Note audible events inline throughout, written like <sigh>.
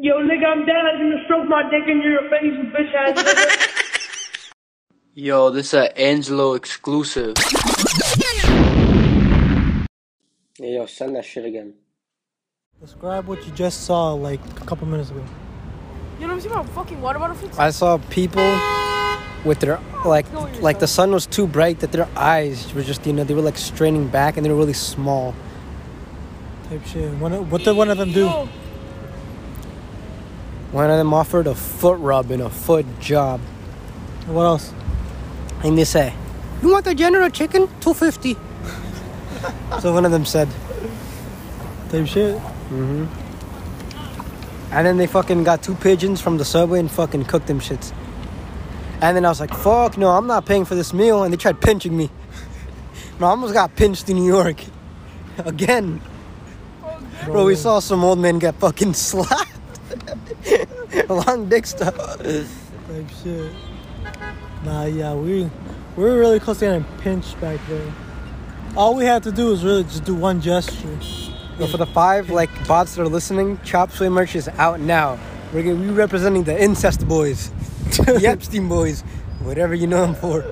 Yo, nigga, I'm dead. I'm gonna stroke my dick in your face, you bitch ass nigga. <laughs> Yo, this is a Angelo exclusive. Yeah, yo, send that shit again. Describe what you just saw like a couple minutes ago. You know what I'm saying about fucking water bottle fits? I saw people with their like like the sun was too bright that their eyes were just you know they were like straining back and they were really small. Type shit. One what did one of them do? Yo, One of them offered a foot rub and a foot job. What else? And they say, "You want the general chicken? Two fifty. <laughs> so one of them said, Type shit. Mm-hmm. and then they fucking got two pigeons from the subway and fucking cooked them shits. And then I was like, fuck no, I'm not paying for this meal. And they tried pinching me. <laughs> I almost got pinched in New York. <laughs> Again. Bro, we saw some old man get fucking slapped. <laughs> Long dick stuff. Type shit. Nah, yeah, we we were really close to getting pinched back there. All we had to do was really just do one gesture. But for the five like bots that are listening, Chop Sway merch is out now. We're gonna be representing the incest boys, the <laughs> Epstein boys, whatever you know them for.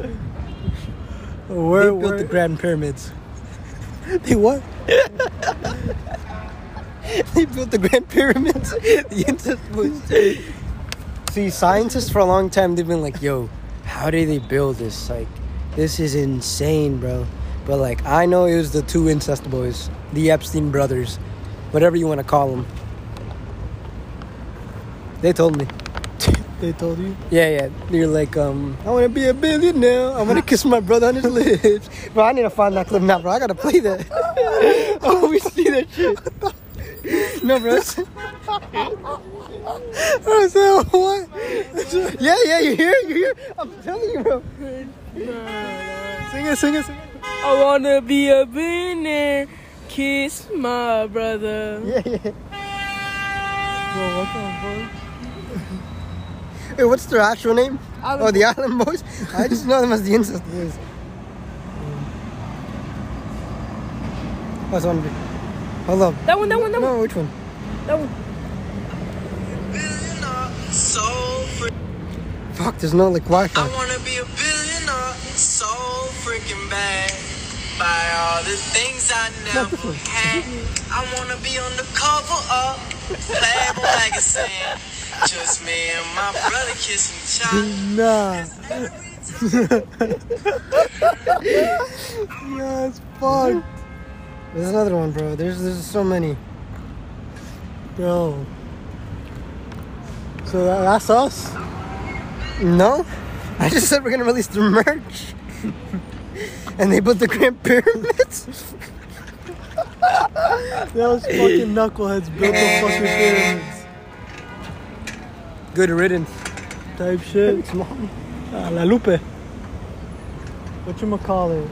Where, they built where, the Grand Pyramids. they what? <laughs> <laughs> they built the Grand Pyramids. the incest boys. See, scientists for a long time they've been like, "Yo, how did they build this? Like, this is insane, bro." But like, I know it was the two incest boys, the Epstein brothers, whatever you want to call them. They told me. <laughs> They told you? Yeah, yeah. You're like, um, I want to be a billionaire. I want to kiss my brother on his <laughs> lips. Bro, I need to find that clip now, bro. I gotta play that. oh, we see that shit. No, bro. it's- I said, what? Yeah, yeah, you hear? You hear? I'm telling you, bro. Sing it, sing it, sing it. I wanna be a billionaire. Kiss my brother. Yeah, yeah. Bro, what the fuck? Hey, what's their actual name? Island oh, the Island Boys? I just know them as the Incest Boys. <laughs> What's one? Hold up. That one, that one, that no, one. which one? That one. Fuck, there's no like Wi-Fi. I wanna be a billionaire, so freaking bad. Buy all the things I never had. I wanna be on the cover of Playboy magazine. Just me and my brother kissing child. Nah. yeah, it's fucked. There's another one, bro. There's there's so many. Bro. So that, that's us? No, I just said we're gonna release the merch, <laughs> and they built the Grand Pyramids. <laughs> Those fucking knuckleheads built the fucking <laughs> pyramids. Good riddance. Type shit. Uh, La Lupe. What you call it?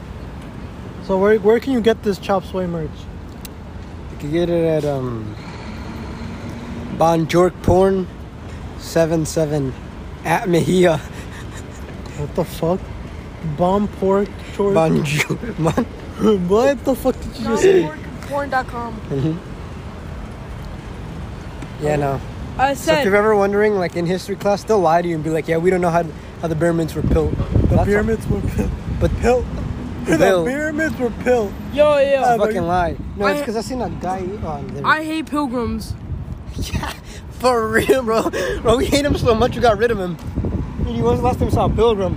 So where where can you get this Chop Sway merch? You can get it at um Bonjork Porn seven seven at Mejia. <laughs> What the fuck? Bomb pork short. Bonjour. Bon- <laughs> what the fuck did you just say? Porn.com. yeah, no. I So if you're ever wondering, like in history class, they'll lie to you and be like, "Yeah, we don't know how how the pyramids were built." The pyramids were built. but Built. The Built. pyramids were built. yo, yo. Uh, fucking lie. No, it's because I seen a guy on there. I hate pilgrims. <laughs> Yeah, for real, bro. Bro, we hate him so much we got rid of him. When was the last time you saw a pilgrim?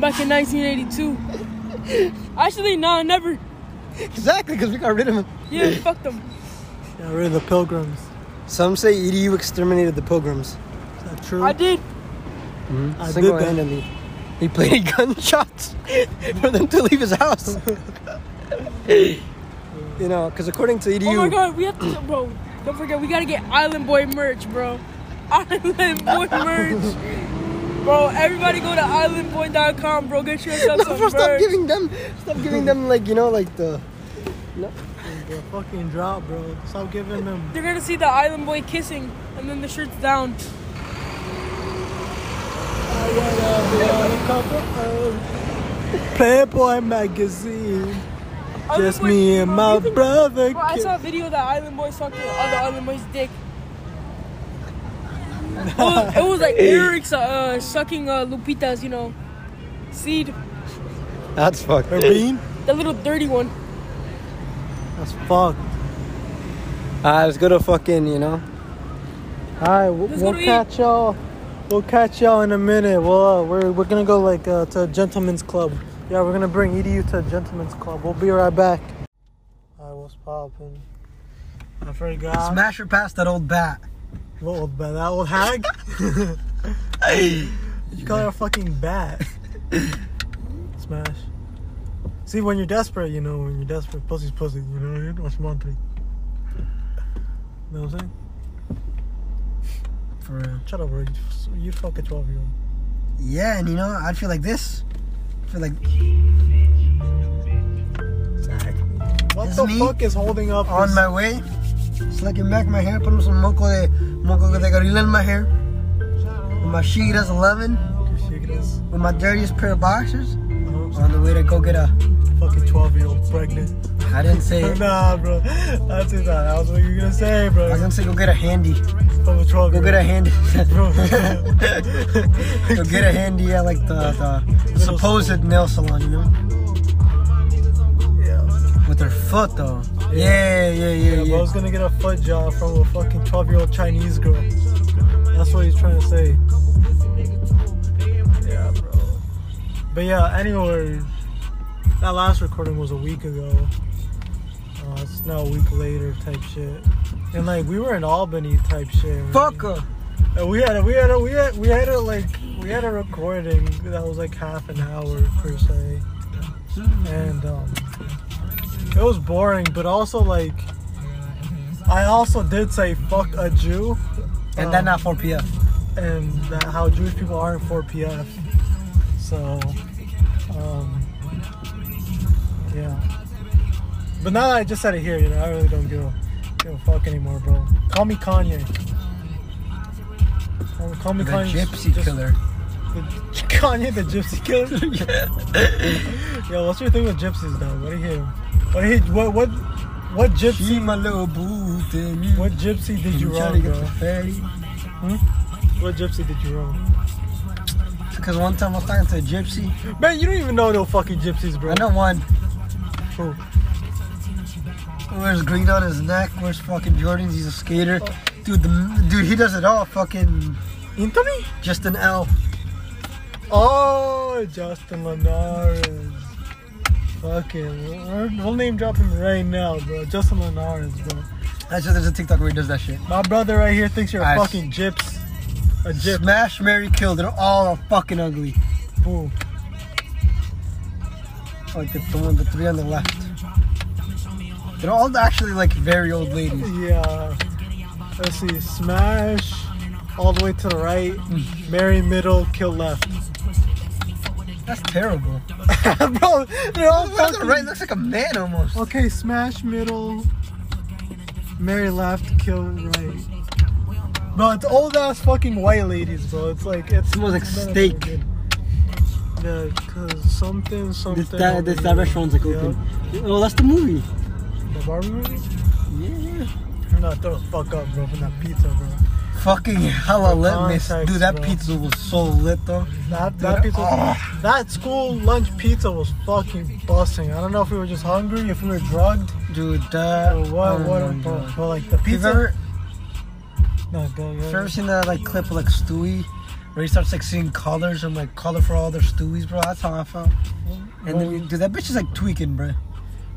Back in 1982. Actually, no, never. Exactly, because we got rid of him. Yeah, fuck them. Got rid of the pilgrims. Some say EDU exterminated the pilgrims. Is that true? I did. I did Single that. handedly. He played gunshots for them to leave his house. you know, because according to EDU, Oh my god, we have to, bro. Don't forget, we gotta get Island Boy merch, bro. <laughs> Island Boy merch. Bro, everybody go to islandboy.com, bro. Get yourself <laughs> some Bro, stop giving them, stop giving them like you know, like the. No. The fucking drop, bro. Stop giving them. They're gonna see the Island Boy kissing, and then the shirt's down. Playboy magazine. Island Just Boy- me and bro, my you think- brother. Bro, I saw a video that Island Boy sucked the other Island Boy's dick. <laughs> It was, it was like Eric's uh, sucking uh, Lupita's, you know, seed. That's fucked. Her bean? The little dirty one. That's fucked. Ah, let's go to fucking, you know. Alright, we'll, we'll go to eat. catch y'all. We'll catch y'all in a minute. Well, uh, we're we're gonna go like uh, to a gentleman's club. Yeah, we're gonna bring EDU to a gentleman's club. We'll be right back. Alright, what's poppin'? I forgot. Smash her past that old bat. What old bat? That old hag? <laughs> Hey. You call her a fucking bat. Smash. See, when you're desperate, you know, when you're desperate, pussy's pussy, you know what I mean? What's Monty? You know what I'm saying? For real. Shut up, bro. You, you fuck a 12 year old. Yeah, and you know, I'd feel like this. I feel like What It's the me fuck is holding up on this? my way, slicking back my hair, putting some moco de moco de gorilla in my hair. With my Shiras 11, with my dirtiest pair of boxers, uh-huh. on the way to go get a. Fucking 12 year old pregnant. I didn't say it. <laughs> nah, bro. That's it. That was what you were gonna say, bro. I was gonna say go get a handy. From a 12 Go get a handy. Bro. <laughs> <laughs> go get a handy at like the, the supposed nail salon, you know? yeah. With their foot though. Yeah, yeah, yeah, Yeah, yeah. bro's gonna get a foot job from a fucking 12 year old Chinese girl. That's what he's trying to say. Yeah, bro. But yeah, anyway, that last recording was a week ago. Uh, it's now a week later type shit. And like we were in Albany type shit. right? Fuck her. And we had a, we had a, we had we had a like we had a recording that was like half an hour per se, and um, it was boring. But also like, I also did say fuck a Jew, And um, then not 4 p.m. and that how Jewish people aren't for PF. So, um, yeah. But now that I just said it here, you know, I really don't give a, give a fuck anymore, bro. Call me Kanye. Call, call me The Kanye. gypsy just- killer. the- <laughs> Kanye, the gypsy killer. <laughs> <laughs> Yo, what's your thing with gypsies, though? What do you hear? What do you what what what She gypsy? my little boo. What gypsy did you trying wrong, bro? fatty? Hmm? What gypsy did you wrong? Because one time I was talking to a gypsy. Man, you don't even know no fucking gypsies, bro. I know one. Who? Wears green on his neck. Wears fucking Jordans. He's a skater. Dude, the dude, he does it all. Fucking Anthony? just an L. Oh, Justin Linares. Fucking, we'll, we'll name drop him right now, bro. Justin Linares, bro. That's just there's a TikTok where he does that shit. My brother right here thinks you're a fucking gyps. A gyp. Smash, Mary, kill. They're all fucking ugly. Boom. Like the, the one, the three on the left. They're all actually like very old ladies. Yeah. Let's see. Smash. All the way to the right. Hmm. Mary middle. Kill left. That's terrible. <laughs> bro, they're all The on the fucking- right looks like a man almost. Okay, smash middle. Mary left. Kill right. Bro, it's old ass fucking white ladies, bro. It's like it's Smells like steak. good. Yeah, cause something, something. This, that, this, that restaurant's like Yeah. open. Oh, that's the movie. The Barbie movie? Yeah. You're not throw the fuck up, bro, from that pizza, bro. Fucking hella litness. Dude, that bro. pizza was so lit though. That that Dude, pizza, oh. that school lunch pizza was fucking busting. I don't know if we were just hungry, if we were drugged, Dude, that. or what. oh what my but, but like the pizza. ever, no, go, go. have you ever seen that like clip of like Stewie? Where he starts like seeing colors and like color for all their Stewies, bro. That's how I felt. And then, you, dude, that bitch is like tweaking, bro.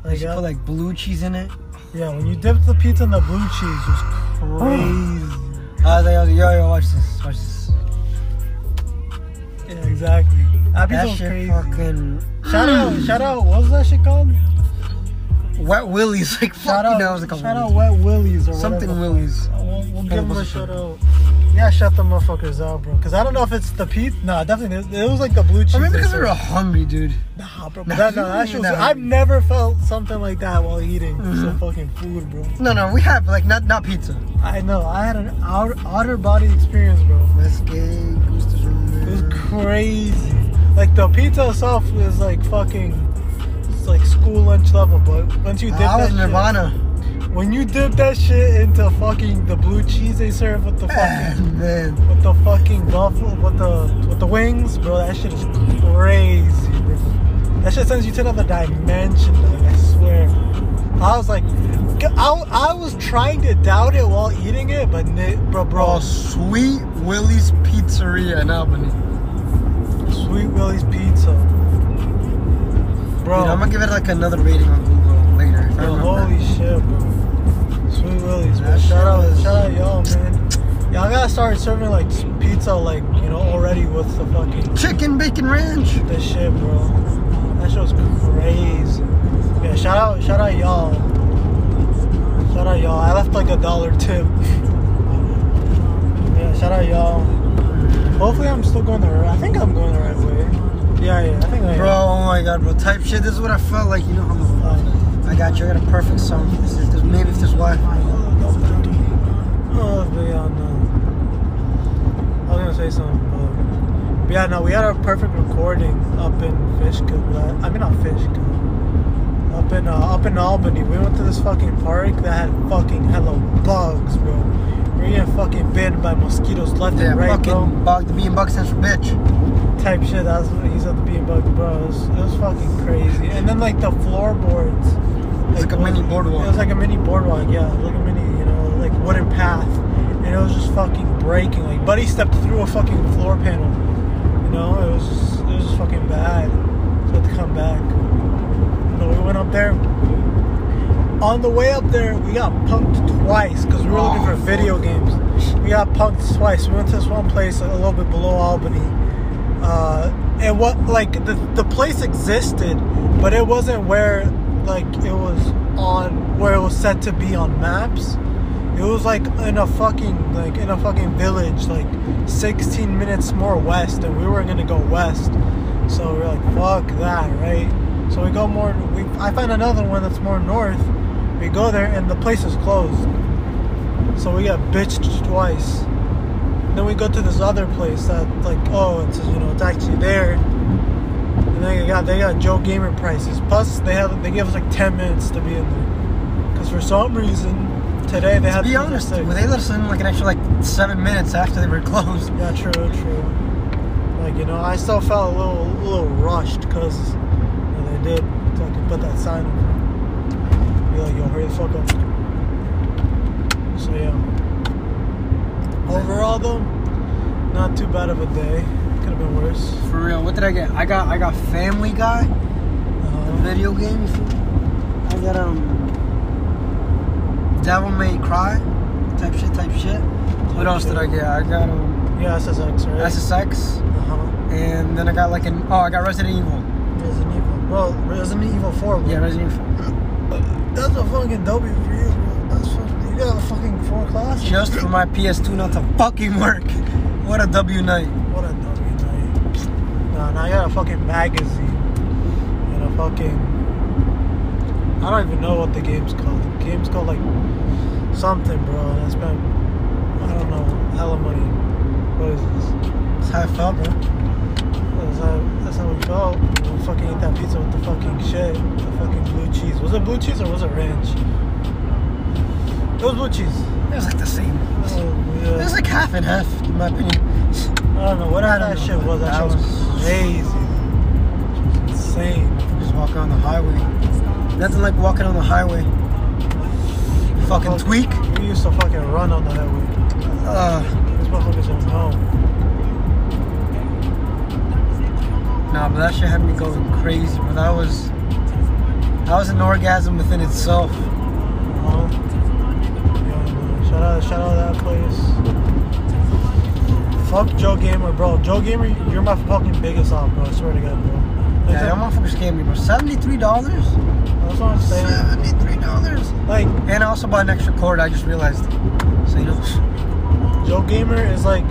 Like, she put like blue cheese in it. yeah, when you dipped the pizza in the blue cheese, it was crazy. <gasps> I was like, I was like, yo, yo, watch this, watch this. yeah, exactly. That pizza That shit crazy. fucking <gasps> Shout out, shout out. What was that shit called? wet willies. <laughs> Like Shout fuck, out, you know, it was like a shout out, Wet Willies or something whatever. willies. We'll, we'll give them a shout out. Yeah, shut the motherfuckers out, bro. Cause I don't know if it's the pizza. Nah, definitely. It was like the blue cheese. Maybe they because we were hungry, dude. Nah, bro. Nah, that, no, that shit was. I've never felt something like that while eating Mm-hmm. some fucking food, bro. No, no, we have like not not pizza. I know. I had an outer, outer body experience, bro. Let's get It was crazy. Like the pizza itself is like fucking, it's like school lunch level. But once you dip I that was shit- Nirvana. When you dip that shit into fucking the blue cheese they serve with the fucking man. with the fucking buffalo with the with the wings, bro, that shit is crazy, bro. That shit sends you to another dimension, dog, I swear. I was like, I, I was trying to doubt it while eating it, but bro, bro, Bro, Sweet Willie's Pizzeria in Albany. Sweet Willie's Pizza, bro. Dude, I'm gonna give it like another rating on Google later. if I Yo, remember. holy shit, bro. Sweet Willie's, bro. That shit Shout out, shout out y'all, man. Y'all gotta start serving like pizza, like you know, already with the fucking Chicken Bacon Ranch. this shit, bro. That shit was crazy. Yeah, shout out, shout out y'all. Shout out y'all. I left like a dollar tip. yeah, shout out y'all. Hopefully, I'm still going the right. I think I'm going the right way. Yeah, yeah, I think I am. Bro, oh my god, bro. Type shit. This is what I felt like. You know how Um, I got you. I got a perfect song this. If there's, maybe if there's Wi-Fi. Oh, but yeah, no. I was gonna say something, but, but yeah, no, we had a perfect recording up in Fishkill. I mean, not Fishkill. Up in uh, up in Albany, we went to this fucking park that had fucking hello bugs, bro. We were getting fucking bitten by mosquitoes left Yeah, and right, fucking bro. bug. The being bug stands for bitch. Type shit. That's what he said. The being bug, bro. It was, it was fucking crazy. And then like the floorboards. It's like a mini boardwalk. It was like a mini boardwalk, yeah, like a mini, you know, like wooden path, and it was just fucking breaking. Like Buddy stepped through a fucking floor panel, you know. It was just, it was just fucking bad. So I had to come back. Know, we went up there. On the way up there, we got punked twice because we were looking for video games. We got punked twice. We went to this one place a little bit below Albany. Uh, and what like the the place existed, but it wasn't where like it was on where it was set to be on maps. It was like in a fucking like in a fucking village, like 16 minutes more west, and we were gonna go west. So we are like, fuck that, right? So we go more. We I find another one that's more north. We go there, and the place is closed. So we got bitched twice. Then we go to this other place that like oh it's you know it's actually there. And they got they got Joe Gamer prices. Plus they have they give us like ten minutes to be in there. Cause for some reason today they had To be honest, well, they let us in like an extra like seven minutes after they were <laughs> closed. Yeah, true, true. Like you know, I still felt a little a little rushed because you know, they did fucking put that sign up. Be like, yo, hurry the fuck up. So yeah. Overall though, not too bad of a day. Could have been worse. For real, what did I get? I got I got Family Guy, the Uh, video game. I got um Devil May Cry, type shit, type shit. What else did I get? I got um yeah, SSX, right? SSX, uh-huh. and then I got like an oh I got Resident Evil. Resident Evil. Bro, Resident Evil 4, bro. Yeah, Resident Evil. That's a fucking W for you, bro. That's fucking, you got a fucking four class. Just for my PS2 not to fucking work. <laughs> What a W night. What a. Now I got a fucking magazine. And a fucking. I don't even know what the game's called. The game's called like something, bro. And I spent, I don't know, hella money. What is this? That's how I felt, bro. That's how, that's how we felt. We fucking ate that pizza with the fucking shit. The fucking blue cheese. Was it blue cheese or was it ranch? It was blue cheese. It was like the same. It oh, yeah. was like half and half, in my opinion. I don't know. Whatever that know, shit was, that, that shit was- crazy. Insane. Just walking on the highway. Nothing like walking on the highway. Fucking Fuck. tweak. We used to fucking run on the highway. Uh, These motherfuckers don't know. nah, but that shit had me going crazy. But that was, that was an orgasm within itself. Uh-huh. Yeah. Shout out, shout out that place. Fuck Joe Gamer, bro. Joe Gamer, you're my fucking biggest op, bro. I swear to God, bro. Like, Yeah, that motherfucker scammed me, bro. Seventy-three dollars. that's what I'm saying. Seventy-three dollars. Like, And I also bought an extra cord. I just realized. So you know, Joe Gamer is like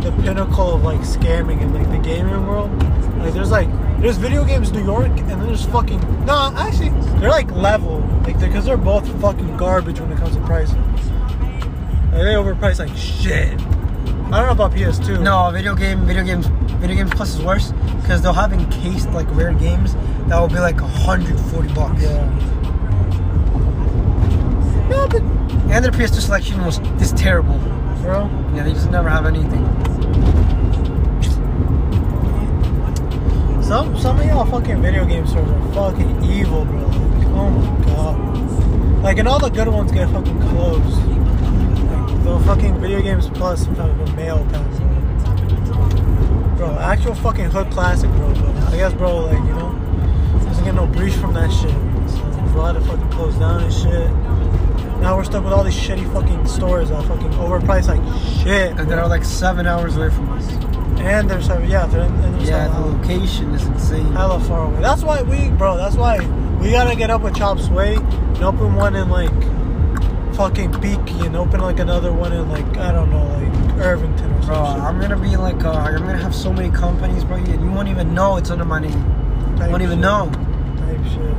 the pinnacle of like scamming in like the gaming world. Like there's like there's video games New York and then there's fucking no actually they're like level like because they're both fucking garbage when it comes to pricing. Like, they overprice like shit. I don't know about PS2. no video game, video games, video games plus is worse because they'll have encased like rare games that will be like hundred forty bucks. Yeah. know the And their PS2 selection was is terrible. bro. Yeah, they just never have anything. Some some of y'all fucking video game stores are fucking evil, bro. Like, oh my god. Like, and all the good ones get fucking closed. The fucking video games plus mail pass. Bro, actual fucking hood classic, bro. But I guess, bro, like, you know, doesn't get no breach from that shit. So, bro, had to fucking close down and shit. Now we're stuck with all these shitty fucking stores that fucking overpriced like shit. And they're like seven hours away from us. And there's, yeah, they're in, and there's Yeah, the location is insane. hella far away. That's why we, bro. That's why we gotta get up with Chop Sway and open one in like fucking Beaky and open like another one in like I don't know, like Irvington or Bro. I'm gonna be like, uh, I'm gonna have so many companies, bro, and you won't even know it's under my name. You won't even know. Type shit.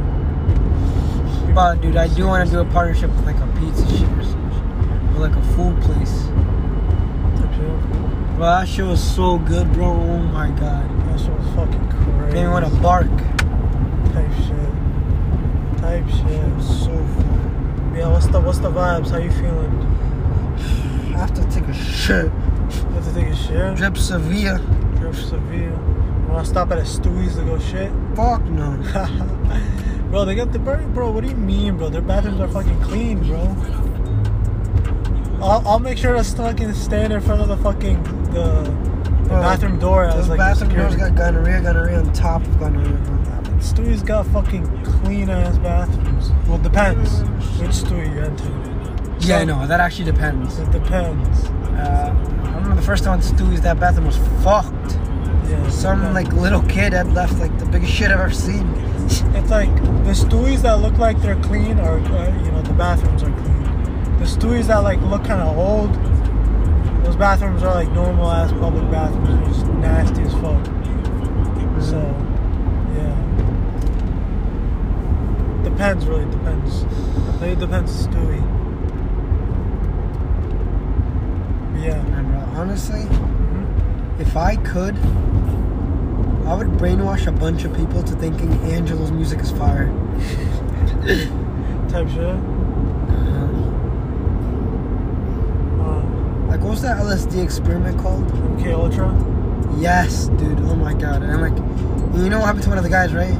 But dude, I do want to do a partnership with like a pizza shit or some shit. Or like a food place. Type shit. Bro, that shit was so good, bro. Oh my god. That shit was fucking crazy. Made me want to bark. Type shit. Type shit. So Yeah, what's the what's the vibes? How you feeling? I have to take a shit. You have to take a shit. Drip Sevilla. Drip Seville. Wanna stop at a Stewie's to go shit? Fuck no. <laughs> bro, they got the bro. Bro, what do you mean, bro? Their bathrooms are fucking clean, bro. I'll, I'll make sure to fucking stand in front of the fucking the, the Bro, bathroom door Those like bathroom doors got gonorrhea, gonorrhea on top of gonorrhea, bro. Stewie's got fucking clean ass bathrooms. Well, depends which Stewie you enter. Yeah, I know. That actually depends. It depends. Uh, I remember the first time I went to Stewie's, that bathroom was fucked. Yeah. Some yeah. like little kid had left like the biggest shit I've ever seen. <laughs> It's like the Stewies that look like they're clean are, uh, you know, the bathrooms are clean. The Stewies that like look kind of old, those bathrooms are like normal ass public bathrooms. They're just nasty as fuck. So, yeah. Depends, really depends. It depends, Stewie. But yeah. And bro, honestly, Mhm. if I could, I would brainwash a bunch of people to thinking Angelo's music is fire. <laughs> Type shit. Uh, Like, what was that LSD experiment called? MK Ultra. Yes, dude. Oh my god. And I'm like, you know what happened to one of the guys, right?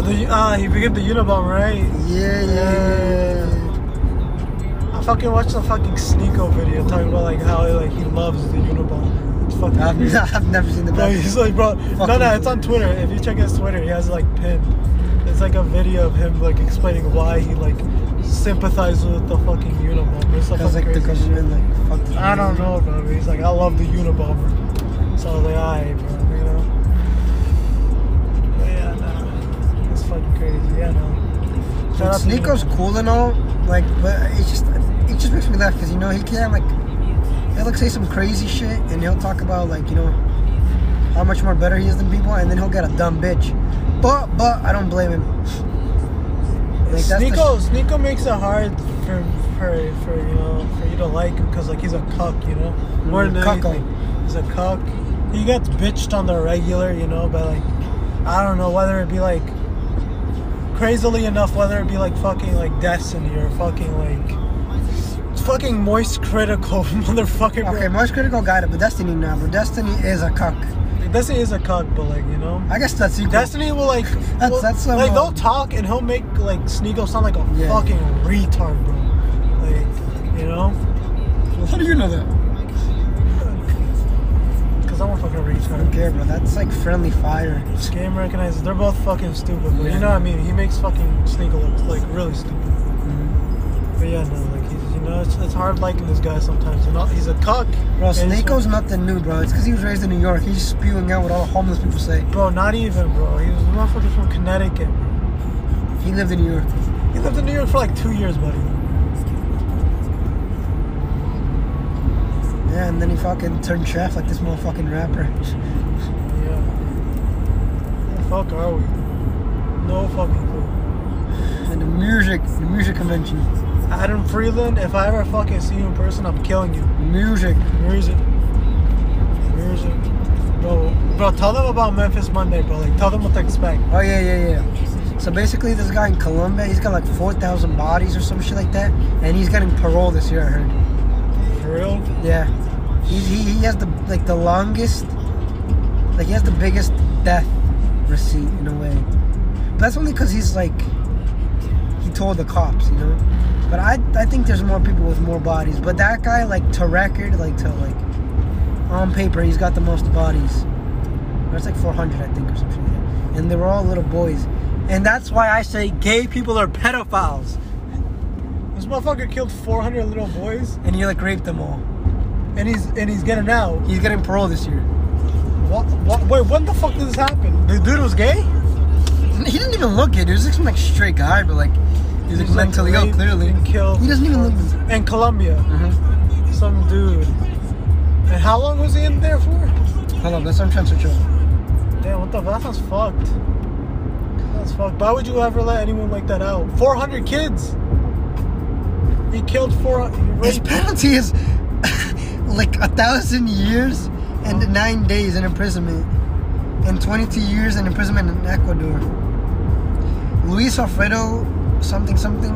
The, ah, he became the Unabomber, right? Yeah, yeah, yeah. I fucking watched the fucking Sneako video talking about like how like he loves the Unabomber. It's fucking I've. <laughs> I've never seen the Bro, he's like, bro, no, Fucking no, it's on Twitter. If you check his Twitter, he has like pinned. It's like a video of him like explaining why he like sympathizes with the fucking Unabomber. It's like fucking the government like fucked I don't know, bro. He's like, I love the Unabomber. So I was like, alright, bro, fucking crazy. Yeah, no. Dude, out Sneako's cool and all, like, but it just it just makes me laugh because you know he can't like he'll like say some crazy shit and he'll talk about like you know how much more better he is than people and then he'll get a dumb bitch. But but I don't blame him. Like, that's the sh- Sneako makes it hard for for for you know for you to like him because like he's a cuck, you know. More than Mm, anything, he's a cuck. He gets bitched on the regular, you know, but like I don't know whether it be like crazily enough, whether it be like fucking like Destiny or fucking like fucking moist critical <laughs> motherfucker. Okay, bro. most critical guy, but Destiny now, but Destiny is a cuck. Destiny is a cuck, but like you know. I guess that's equal. Destiny will like <laughs> That's- will- that's like uh, they'll talk and he'll make like Sneako sound like a Yeah. fucking retard, bro. Like you know, How do you know that? Because I'm a fucking I don't care, bro. That's like friendly fire. Game recognizes they're both fucking stupid, but Yeah. you know what I mean. He makes fucking Sneako look like really stupid. Mm-hmm. But yeah, no, like he's you know it's, it's hard liking this guy sometimes. You know, he's a cuck. Bro, Sneako's nothing new, bro. It's because he was raised in New York. He's spewing out what all the homeless people say. Bro, not even, bro. He was a motherfucker from Connecticut. He lived in New York. He lived in New York for like two years, buddy. Yeah, and then he fucking turned chef like this motherfucking rapper. Yeah. The fuck are we? No fucking clue. And the music, the music convention. Adam Freeland, if I ever fucking see you in person, I'm killing you. Music. Music. Music. Bro, bro, tell them about Memphis Monday, bro. Like, tell them what to expect. Oh yeah, yeah, yeah. So basically, this guy in Colombia, he's got like 4,000 bodies or some shit like that, and he's getting parole this year. I heard. For real? Yeah, he, he, he has the like the longest, like he has the biggest death receipt in a way. But that's only because he's like, he told the cops, you know. But I I think there's more people with more bodies. But that guy, like to record, like to like, on paper, he's got the most bodies. That's like 400, I think, or something like that. And they were all little boys. And that's why I say gay people are pedophiles. This motherfucker killed 400 little boys, And he like raped them all. And he's and he's getting out. He's getting parole this year. What? What? Wait, when the fuck did this happen? The dude was gay. He didn't even look it. He was like some like straight guy, but like he like He's, like, mentally ill. Clearly, and killed. he doesn't even look. In Colombia, Mhm. some dude. And how long was he in there for? Hold on, that's what I'm trying to search up. Damn, what the? That sounds fucked. That's fucked. Why would you ever let anyone like that out? 400 kids. He killed four. He His penalty is like a thousand years and nine days in imprisonment, and 22 years in imprisonment in Ecuador. Luis Alfredo, something something,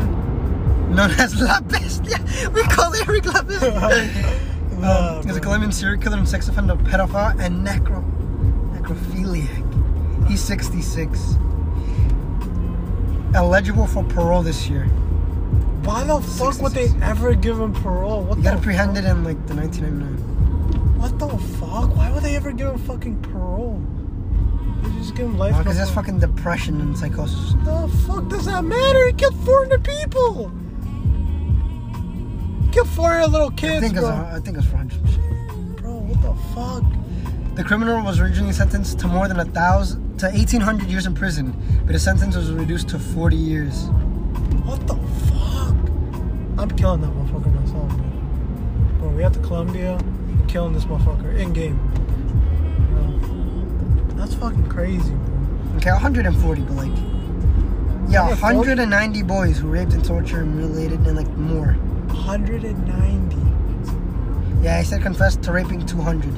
known as La Bestia. <laughs> We call Eric La Bestia. <laughs> Um, he's a. Colombian serial killer and sex offender, pedophile, and necro necrophiliac. He's 66. Eligible for parole this year. Why the fuck would they ever give him parole? What He the got apprehended in like the 1999. What the fuck? Why would they ever give him fucking parole? They just give him life. Because that's fucking depression and psychosis. The fuck does that matter? He killed 400 people. He killed 400 little kids. I think, it's. I think it's 400. Bro, what the fuck? The criminal was originally sentenced to more than a thousand to 1,800 years in prison, but his sentence was reduced to 40 years. What the fuck? I'm killing that motherfucker myself, bro. Bro, we at the Columbia, I'm killing this motherfucker in game. Bro, That's fucking crazy, bro. Okay, 140, but like, yeah, 190 boys who raped and tortured and mutilated and like more. 190. Yeah, I said confessed to raping 200.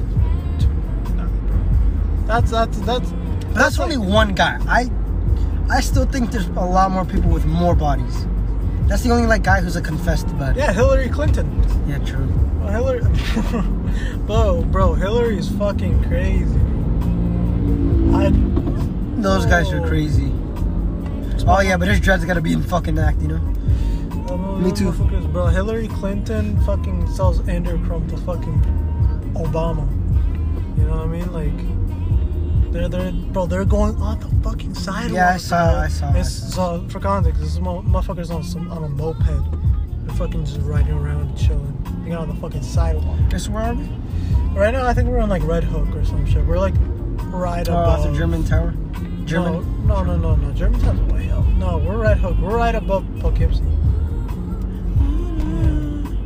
That's that's that's. But that's only one guy. I, I still think there's a lot more people with more bodies. That's the only like guy who's a confessed it. Yeah, Hillary Clinton. Yeah, true. Well, Hillary, <laughs> bro, bro, Hillary is fucking crazy. I. Those guys are crazy. Oh yeah, but his dreads gotta be in fucking act, you know. Me too. Bro, Hillary Clinton fucking sells endochrome to fucking Obama. You know what I mean? Like, they're they're bro, they're going on the fucking sidewalk. Yeah, I saw- bro. I saw- I It's so for context, this is mo- motherfuckers on some on a moped. They're fucking just riding around chilling. They got on the fucking sidewalk. Guess where are we? Right now, I think we're on like Red Hook or some shit. We're like right Oh, above the German tower. German. No, no, no, no, no. Germantown's way up. No, we're Red Hook. We're right above Poughkeepsie.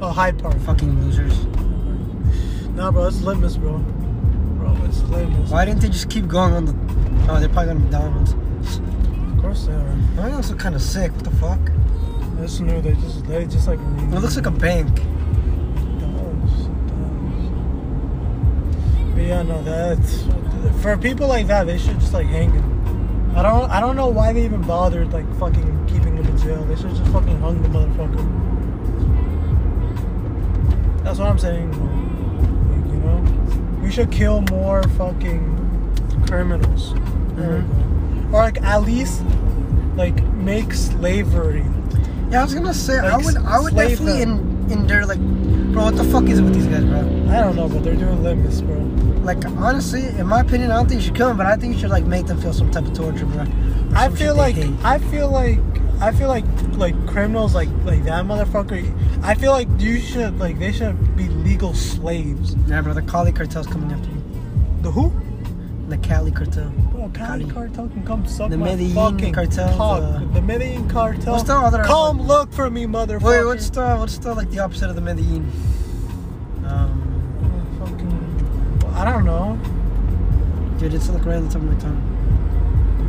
Oh, Hyde Park. Fucking losers. Nah, bro, it's Litmus, bro. Bro, it's. Why didn't they just keep going on the? Oh, they're probably gonna be diamonds. Of course they are. McDonald's also kind of sick. What the fuck? It's new. They just, they just like. It looks like a bank. It does. It does. But yeah, no, that's for people like that. They should just like hang him. I don't. I don't know why they even bothered like fucking keeping him in jail. They should just fucking hung the motherfucker. That's what I'm saying. Like, we should kill more fucking criminals. Mm-hmm. Go. Or like at least like make slavery. Yeah, I was gonna say I would. I would definitely them. in in there like, bro. What the fuck is it with these guys, bro? I don't know, but they're doing limits, bro. Like honestly, in my opinion, I don't think you should kill them, but I think you should like make them feel some type of torture, bro. I feel like. I feel like I feel like like criminals like like that motherfucker. I feel like you should like they should be legal slaves. Yeah, bro. The Cali cartel's coming after you. The who? The Cali cartel. Bro, Cali Cali. cartel can come suck The my Medellin fucking cartel, cock. the- The Medellin cartel. What's the other Come one? look for me, motherfucker. Wait, what's the what's the like the opposite of the Medellin? Um, Fucking, I don't know. dude, it's like right on the top of my tongue.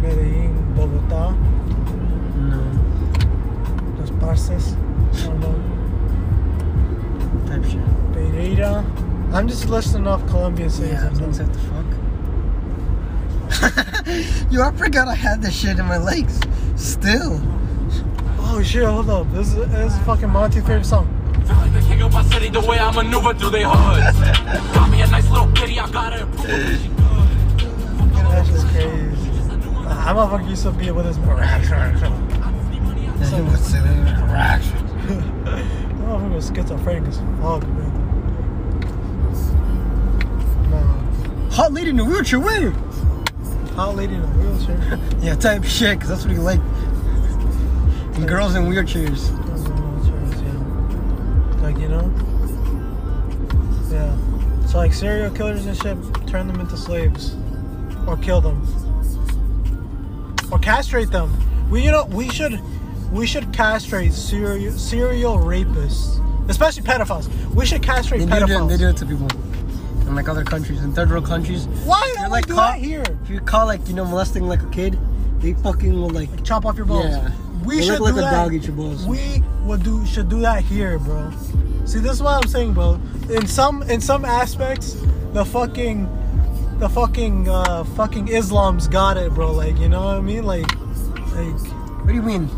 Medellin, Bogota, No, Los Parces. I don't know. Type shit. Pereira. I'm just listing off Colombian cities. Yeah, things not- have to fuck. <laughs> Yo, I forgot I had this shit in my legs. Still. Oh shit, hold up. This is, this is fucking Monty's favorite song. Feel like the king of my city, the way I maneuver through they hoods. Got me a nice little kitty, I gotta improve. her. She good. That's just crazy. I'm motherfucker used to be with his <laughs> <laughs> motherfucker was schizophrenic as fuck, man. Nah. Hot lady in a wheelchair, where? Hot lady in a wheelchair. <laughs> Yeah, type shit, because that's what he like. And girls in wheelchairs. Like, you know? Yeah. So, like, serial killers and shit, turn them into slaves. Or kill them. Or castrate them. We, you know, we should, we should castrate serial, serial rapists. Especially pedophiles. We should castrate They do, pedophiles. it, they do it to people. In like other countries, in third world countries. Why don't like we do caught that here? If you're caught like, you know, molesting like a kid, they fucking will like Chop off your balls. Yeah. We They should look do like a that. dog eat your balls. We would do should do that here, bro. See, this is what I'm saying, bro. In some in some aspects, the fucking the fucking uh fucking Islam's got it, bro. Like, you know what I mean? Like like What do you mean?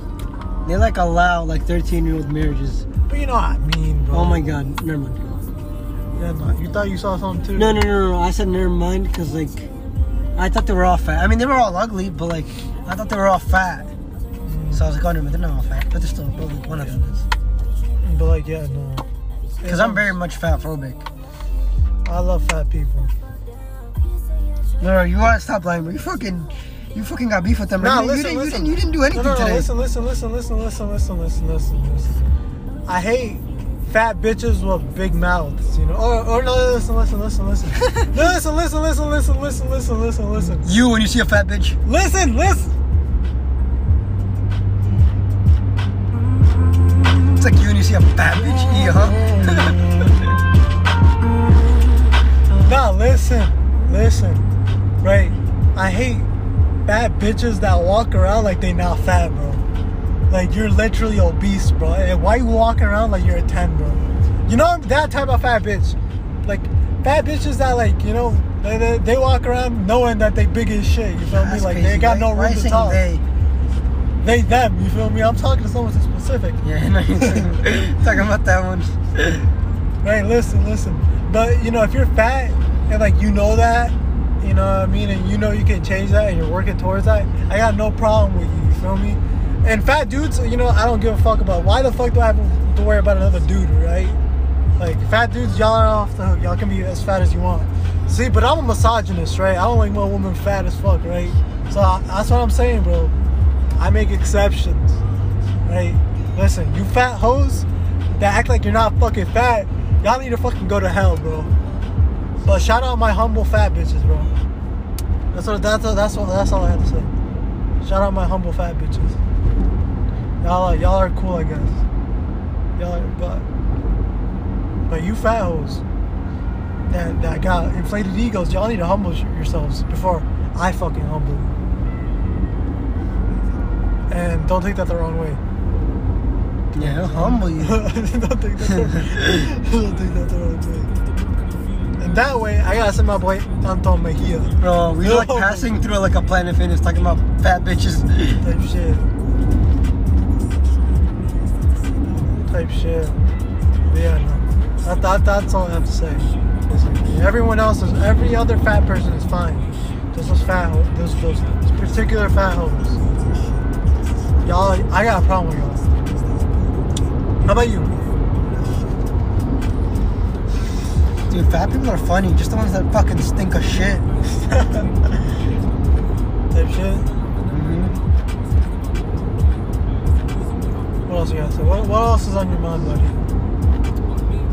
They like allow like 13 year old marriages. but you know what I mean, bro. Oh my god, never mind. Yeah, no, you thought you saw something too? No, no, no, no. I said never mind because like I thought they were all fat. I mean, they were all ugly, but like I thought they were all fat. So I was like, oh no, they're not all fat, but they're still but like, one of them is. But like, yeah, no. Because I'm very much fat phobic. I love fat people. No, no, you want to stop lying. You fucking, you fucking got beef with them. Nah, right? listen, you, didn't, listen. You, didn't, you didn't do anything no, no, no, today. Listen, listen, listen, listen, listen, listen, listen, listen, listen. I hate fat bitches with big mouths, you know. Or, or no, listen, listen, listen, listen. listen, listen, listen, listen, listen, listen, listen, listen. You, when you see a fat bitch, Listen, listen. it's like you when you see a fat bitch. Yeah, huh? Nah, listen, listen. Right. I hate fat bitches that walk around like they not fat, bro. Like you're literally obese, bro. And why you walking around like you're a 10, bro? You know that type of fat bitch. Like fat bitches that like, you know, they, they, they walk around knowing that they big as shit. You feel me? That's Like crazy. they got no room to talk. They? They them, you feel me? I'm talking to someone specific. Yeah, no, <laughs> talking about that one. Right, listen, listen. But you know, if you're fat and like you know that, you know what I mean, and you know you can change that and you're working towards that, I got no problem with you, you feel me? And fat dudes, you know, I don't give a fuck about why the fuck do I have to worry about another dude, right? Like fat dudes, y'all are off the hook. Y'all can be as fat as you want. See, but I'm a misogynist, right? I don't like my woman fat as fuck, right? So I, that's what I'm saying, bro. I make exceptions, right? Listen, you fat hoes that act like you're not fucking fat, y'all need to fucking go to hell, bro. But shout out my humble fat bitches, bro. That's what that's what, that's what that's all I have to say. Shout out my humble fat bitches. Y'all are y'all are cool, I guess. Y'all are, but but you fat hoes that that got inflated egos, y'all need to humble yourselves before I fucking humble you. And don't take that the wrong way. Yeah, humble you. don't take that the, don't take that the wrong way. And that way, I gotta send my boy Anton Mejia Bro, we were like oh. passing through like a Planet Fitness talking about fat bitches. type shit. Type shit. But yeah, no. That, that, that's all I have to say. Everyone else is, every other fat person is fine. Just those fat, ho- those, those particular fat hoes. Y'all, I got a problem with y'all. How about you? Dude, fat people are funny. Just the ones that fucking stink of shit. <laughs> Type shit. What else you got say? What, what else is on your mind, buddy?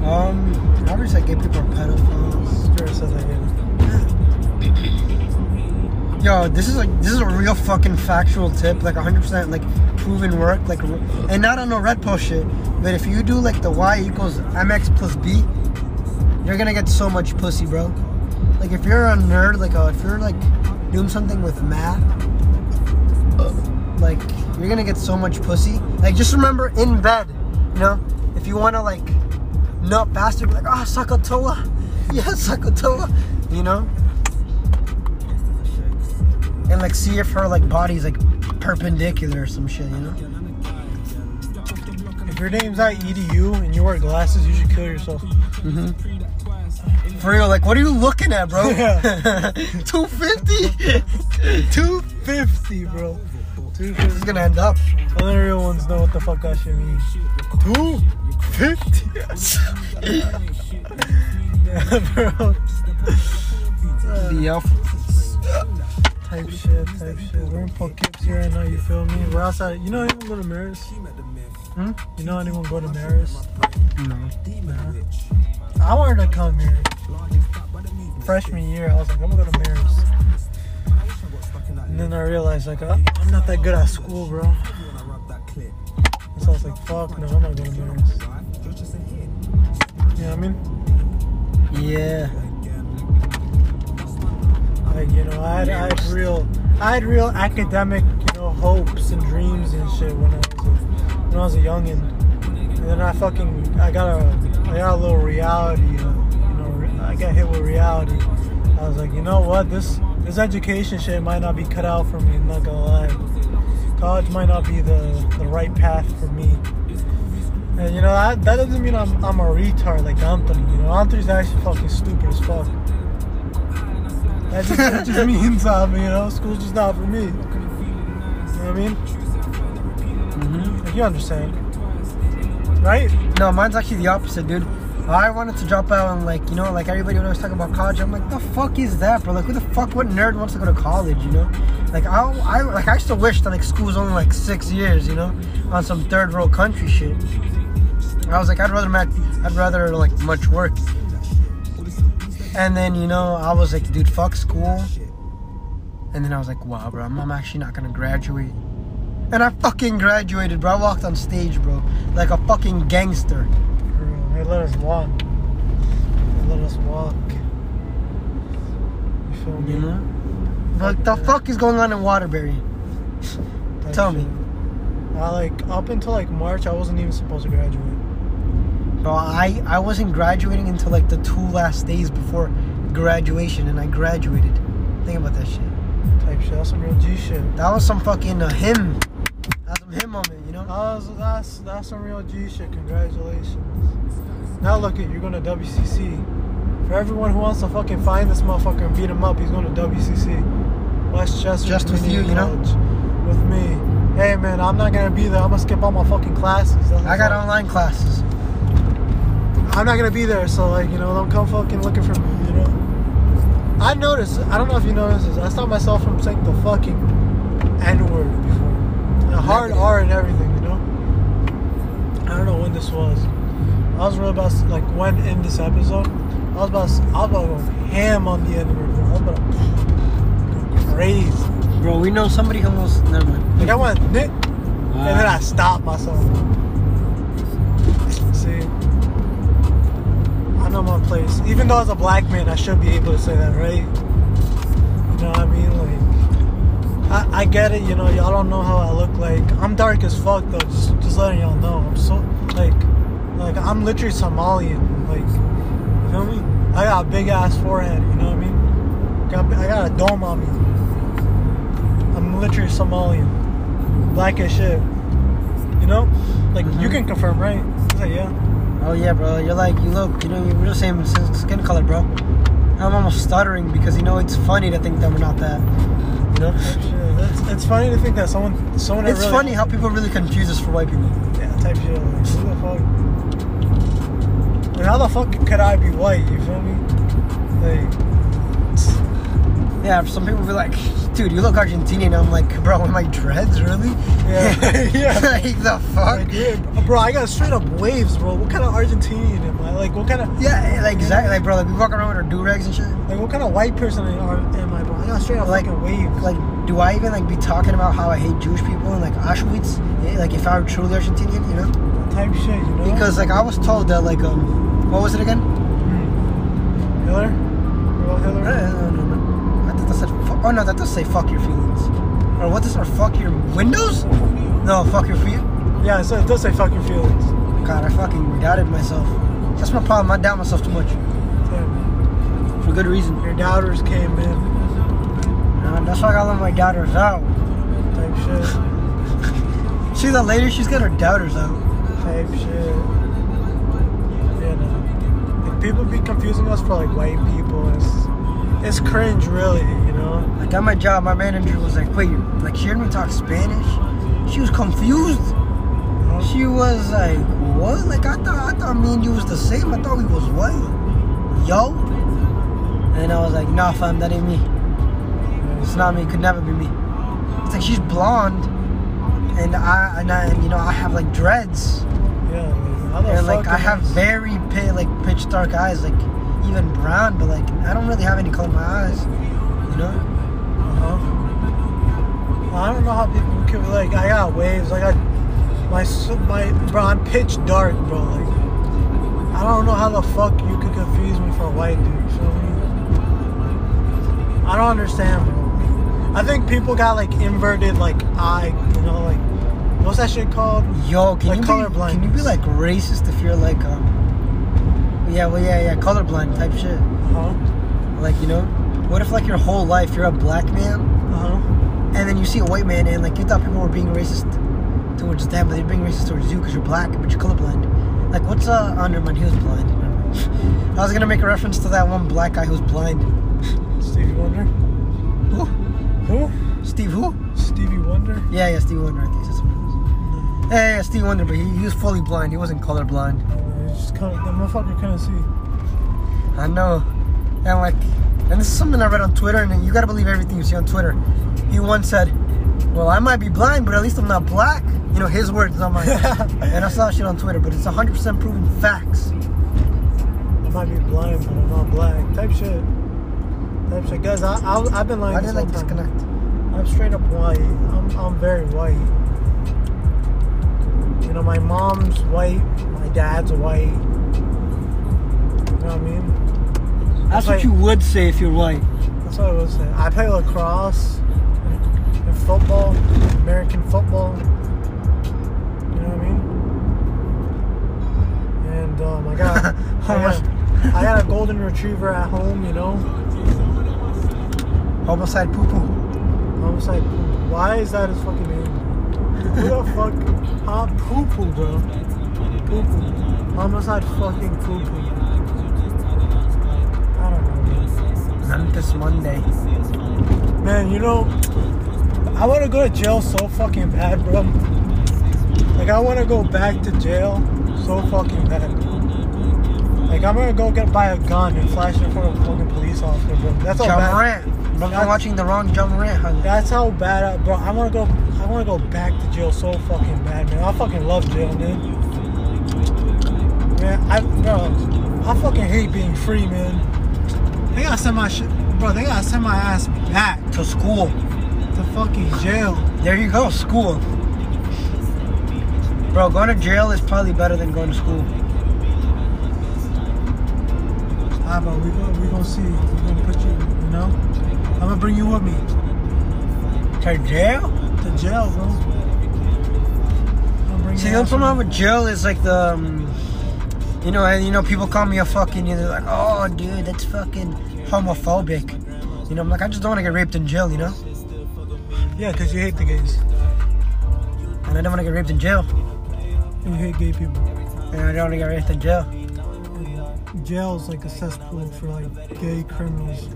Um, obviously, gay people are pedophiles. Spirit says I. <laughs> Yo, this is like this is a real fucking factual tip, like 100% like proven work, like, and not on no red pill shit. But if you do like the y equals mx plus b, you're gonna get so much pussy, bro. Like if you're a nerd, like uh, if you're like doing something with math, like you're gonna get so much pussy. Like just remember in bed, you know, if you wanna like nut faster, be like, oh, SOHCAHTOA, <laughs> yeah, SOHCAHTOA, you know and like see if her like body's like perpendicular or some shit, you know? If your name's not EDU and you wear glasses, you should kill yourself. For real, like, what are you looking at, bro? Yeah. <laughs> 250? 250, bro. This is gonna end up. Only real ones know what the fuck that shit means. 250? <laughs> yeah, bro. The elf. Type shit, type shit. We're in Poughkeepsie right now, you feel me? We're outside. You know anyone go to Marist? Hmm? You know anyone go to Marist? No. Nah. I wanted to come here. Freshman year, I was like, I'm gonna go to Marist. And then I realized, like, I- I'm not that good at school, bro. So I was like, fuck, no, I'm not going to Marist. You know what I mean? Yeah. Like, you know, I had, I had real, I had real academic, you know, hopes and dreams and shit when I was a, when I was a youngin. And then I fucking, I got a, I got a little reality, you know, I got hit with reality. I was like, you know what, this, this education shit might not be cut out for me. I'm not gonna lie. College might not be the, the right path for me. And you know, that, that doesn't mean I'm, I'm a retard like Anthony. You know, Anthony's actually fucking stupid as fuck. That just, that just <laughs> means, um, you know, school's just not for me. You know what I mean? Mm-hmm. Like, you understand. Right? No, mine's actually the opposite, dude. I wanted to drop out and like, you know, like everybody when I was talking about college, I'm like, the fuck is that, bro? Like, who the fuck, what nerd wants to go to college, you know? Like, I, I, like, I still wish that like school's only like six years, you know, on some third world country shit. I was like, I'd rather, ma- I'd rather like much work. And then, you know, I was like, dude, fuck school. And then I was like, wow, bro, I'm, I'm actually not gonna graduate. And I fucking graduated, bro. I walked on stage, bro, like a fucking gangster. For. They let us walk. They let us walk. You feel me? You know? What the fuck is going on in Waterbury? Type Tell me. I like up until like March, I wasn't even supposed to graduate. Bro, I, I wasn't graduating until like the two last days before graduation, and I graduated. Think about that shit. Type shit. That's some real G shit. That was some fucking uh, him. Him moment, you know? Oh, that was, that's that's some real G shit. Congratulations. Now look at you're going to WCC. For everyone who wants to fucking find this motherfucker and beat him up, he's going to WCC. Westchester. Just with you, you know? With me. Hey man, I'm not gonna be there. I'm gonna skip all my fucking classes. That's I got online classes. I'm not gonna be there, so like you know, don't come fucking looking for me. You know. I noticed. I don't know if you noticed this. I stopped myself from saying the fucking N word before. The hard R and everything. You know. I don't know when this was. I was really about like when in this episode. I was about to, I was about to go ham on the N word. bro. I was about to go crazy. Bro, we know somebody who almost. Never mind. Like I went Nick, and then I uh. stopped myself. See, I know my place. Even though as a black man, I should be able to say that, right? You know what I mean? Like, I, I get it. You know, y'all don't know how I look like. I'm dark as fuck though. Just, just letting y'all know. I'm so like, like I'm literally Somalian. Like, you feel me? I got a big ass forehead. You know what I mean? Got, I got a dome on me. I'm literally Somalian. Black as shit. You know? Like, you Mhm. can confirm, right? Like, yeah. Oh yeah, bro. You're like, you look, you know, we're the same skin color, bro. I'm almost stuttering because you know it's funny to think that we're not that. Know? It's, it's funny to think that someone, someone. It's really, funny how people really confuse us for white people. Yeah, type shit. Like, who the fuck? Like, how the fuck could I be white? You feel me? Like, Yeah, some people be like, dude, you look Argentinian. I'm like, bro, am I dreads, really? Yeah, <laughs> yeah. <laughs> like, the fuck? like yeah, bro, I got straight up waves, bro. What kind of Argentinian am I? Like, what kind of, Yeah, like, exactly. Like, bro, like, we walk around with our do-rags and shit. like, what kind of white person am am I, bro? Straight up Like- a waves. Like, do I even, like, be talking about how I hate Jewish people and, like, Auschwitz? Eh, Like, if I were truly Argentinian, you know? type shit, you know? Because, like, I was told that, like, um, what was it again? Hmm. Hitler? Real No, no, no, no. I thought that said, fu- oh, no, that does say fuck your feelings. Or what does, or fuck your windows? No, fuck your feet. Yeah, so it does say fuck your feelings. God, I fucking doubted myself. That's my problem. I doubt myself too much. Damn. For good reason. Your doubters came in. That's why I let my doubters out. type shit. She's a lady. She's got her doubters out. Type shit. You know, like people be confusing us for like white people. It's it's cringe, really. You know. Like at my job, my manager was like, "Wait, like she heard me talk Spanish. She was confused. She was like, "What? Like I thought, I thought me and you was the same. I thought we was white, yo." And I was like, "Nah, fam, that ain't me. It's not me. It Could never be me." It's like she's blonde, and I and, I, and you know I have like dreads, Yeah. The and like I have very pale, like pitch dark eyes, like even brown, but like I don't really have any color in my eyes, you know. Uh-huh. I don't know how people can like. I got waves. I got my my bro. I'm pitch dark, bro. Like I don't know how the fuck you could confuse me for a white dude. You feel me? I don't understand, bro. I think people got like inverted like eye. You know, like what's that shit called? Yo, can Like you be, colorblind. can you be like racist if you're like um yeah well yeah yeah colorblind type shit Uh huh. like you know what if like your whole life you're a black man. Uh huh. and then you see a white man and like you thought people were being racist towards them but they're being racist towards you because you're black but you're colorblind like what's uh oh, never mind he was blind <laughs> I was gonna make a reference to that one black guy who was blind Stevie Wonder. Who? Steve who Stevie Wonder. yeah yeah Stevie Wonder I think that's what it was mm-hmm. yeah yeah Steve Wonder but he, he was fully blind he wasn't colorblind It's just kind of, the motherfucker couldn't see. I know. And like, and this is something I read on Twitter, and you gotta believe everything you see on Twitter. He once said, Well, I might be blind, but at least I'm not black. You know, his words, not mine. <laughs> and I saw shit on Twitter, but it's 100% proven facts. I might be blind, but I'm not black. Type shit. Type shit. Guys, I, I, I've been lying Why this did I whole time. disconnect? I'm straight up white. I'm, I'm very white. You know, my mom's white. My dad's white. You know what I mean? That's like- what you would say if you're white. That's what I was saying. I play lacrosse and, and football, American football. You know what I mean? And um, I got, <laughs> I got, I got a golden retriever at home. You know, Homicide poo poo. homicide. Why is that his fucking name? Who the fuck? Huh? Poo poo, bro. Poo poo. Homicide fucking poo poo. I don't know. man. Memphis Monday. Man, you know, I want to go to jail so fucking bad, bro. Like, I want to go back to jail so fucking bad. Like, I'm gonna go get buy a gun and flash it in front of a fucking police officer, bro. That's all John bad. Bro, I'm watching the wrong Ja Morant. huh? That's how bad, I, bro. I want to go. I want to go back to jail so fucking bad, man. I fucking love jail, man. Man, I bro, I fucking hate being free, man. They gotta send my shit, bro. They gotta send my ass back To school. to fucking jail. There you go, school. Bro, going to jail is probably better than going to school. Ah, but we gonna we gonna see. We gonna put you, you know. I'm gonna bring you with me To jail? to jail, bro. I'm See, the out problem with jail is like the, um, you know, and you know, people call me a fucking, you know, like, oh, dude, that's fucking homophobic. You know, I'm like, I just don't want to get raped in jail, you know, Yeah, cause you hate the gays. and I don't want to get raped in jail, You hate gay people. and I don't want to get raped in jail. Jail's like a cesspool for like gay criminals.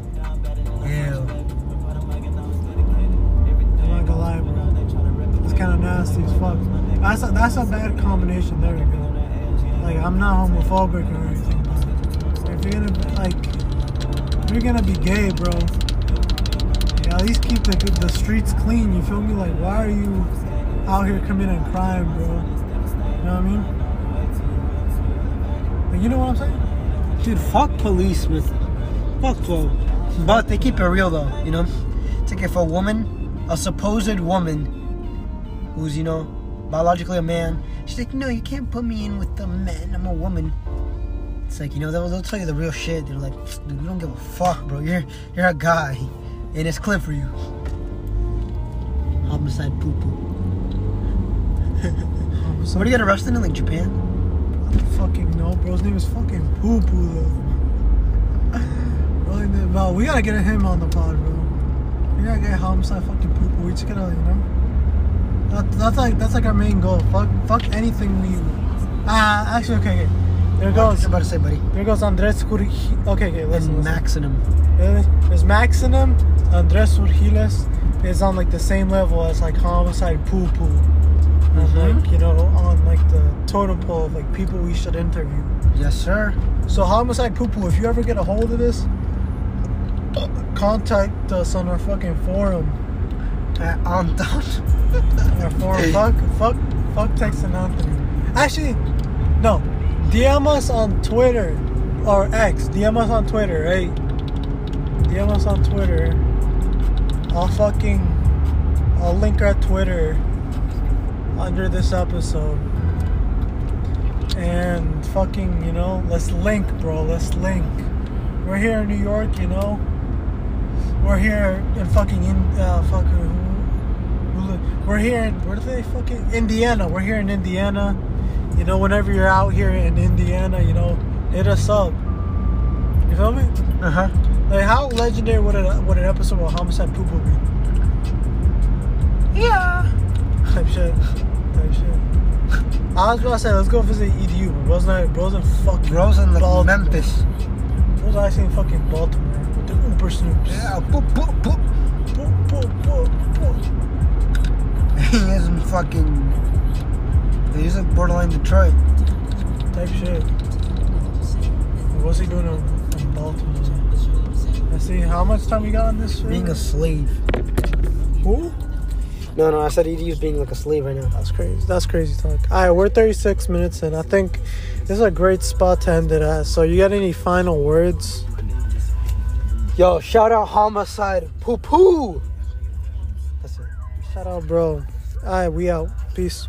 I'm not gonna lie, bro. It's kind of nasty as fuck. That's a, that's a bad combination. There we go. Like I'm not homophobic or anything. If you're gonna like, if you're gonna be gay, bro, yeah, at least keep the the streets clean. You feel me? Like, why are you out here committing crime, bro? You know what I mean? Like, you know what I'm saying? Dude, fuck policemen. Fuck them. But they keep it real though, you know? It's like if a woman, a supposed woman, who's, you know, biologically a man, she's like, no, you can't put me in with the men, I'm a woman. It's like, you know, they'll, they'll tell you the real shit. They're like, dude, we don't give a fuck, bro. You're you're a guy. And it's clear for you. Homicide poo poo. What do you get arrested in like Japan? Fucking no, bro. His name is fucking Poo Poo though. Bro, we gotta get him on the pod, bro. We gotta get homicide fucking Poo Poo. We just gotta, you know. That, that's like that's like our main goal. Fuck, fuck anything we. Ah, actually, okay, okay. There What goes. I about to say, buddy? There goes Andres Curi. Okay, okay, listen. And. Really? There's Maximum, Andres Urgiles is on like the same level as like Homicide Poo Poo. Mhm. like, you know, on like the totem pole of like people we should interview. Yes, sir. So Homicide Poo Poo, if you ever get a hold of this, uh, contact us on our fucking forum. Uh, <laughs> on our forum. fuck, fuck, fuck Tex and Anthony. Actually, no. DM us on Twitter or X. DM us on Twitter, right? DM us on Twitter. I'll fucking I'll link our Twitter under this episode. And fucking, you know, let's link, bro. Let's link. We're here in New York, you know. We're here in fucking in uh fucking who, who li- we're here in where do they fucking Indiana. We're here in Indiana. You know, whenever you're out here in Indiana, you know, hit us up. You feel me? Uh huh. Like how legendary would a would an episode of Homicide Poo Poo be? Yeah. Type shit. Type shit. I was about to say let's go visit EDU, but bro's not bro's in fucking Bros in like Baltimore. Memphis. Bro's actually in fucking Baltimore Snoops. Yeah. Boop, boop, boop. Boop, boop, boop, boop. He is in fucking. He's like borderline Detroit. Type shit. What's he doing in, in Baltimore? Let's see how much time we got on this. Being a slave. who? No, no, I said he's being like a slave right now. That's crazy. That's crazy talk. All right, we're 36 minutes in. I think this is a great spot to end it at. So, you got any final words? Yo, shout out homicide. Poo poo. That's it. Shout out, bro. All right, we out. Peace.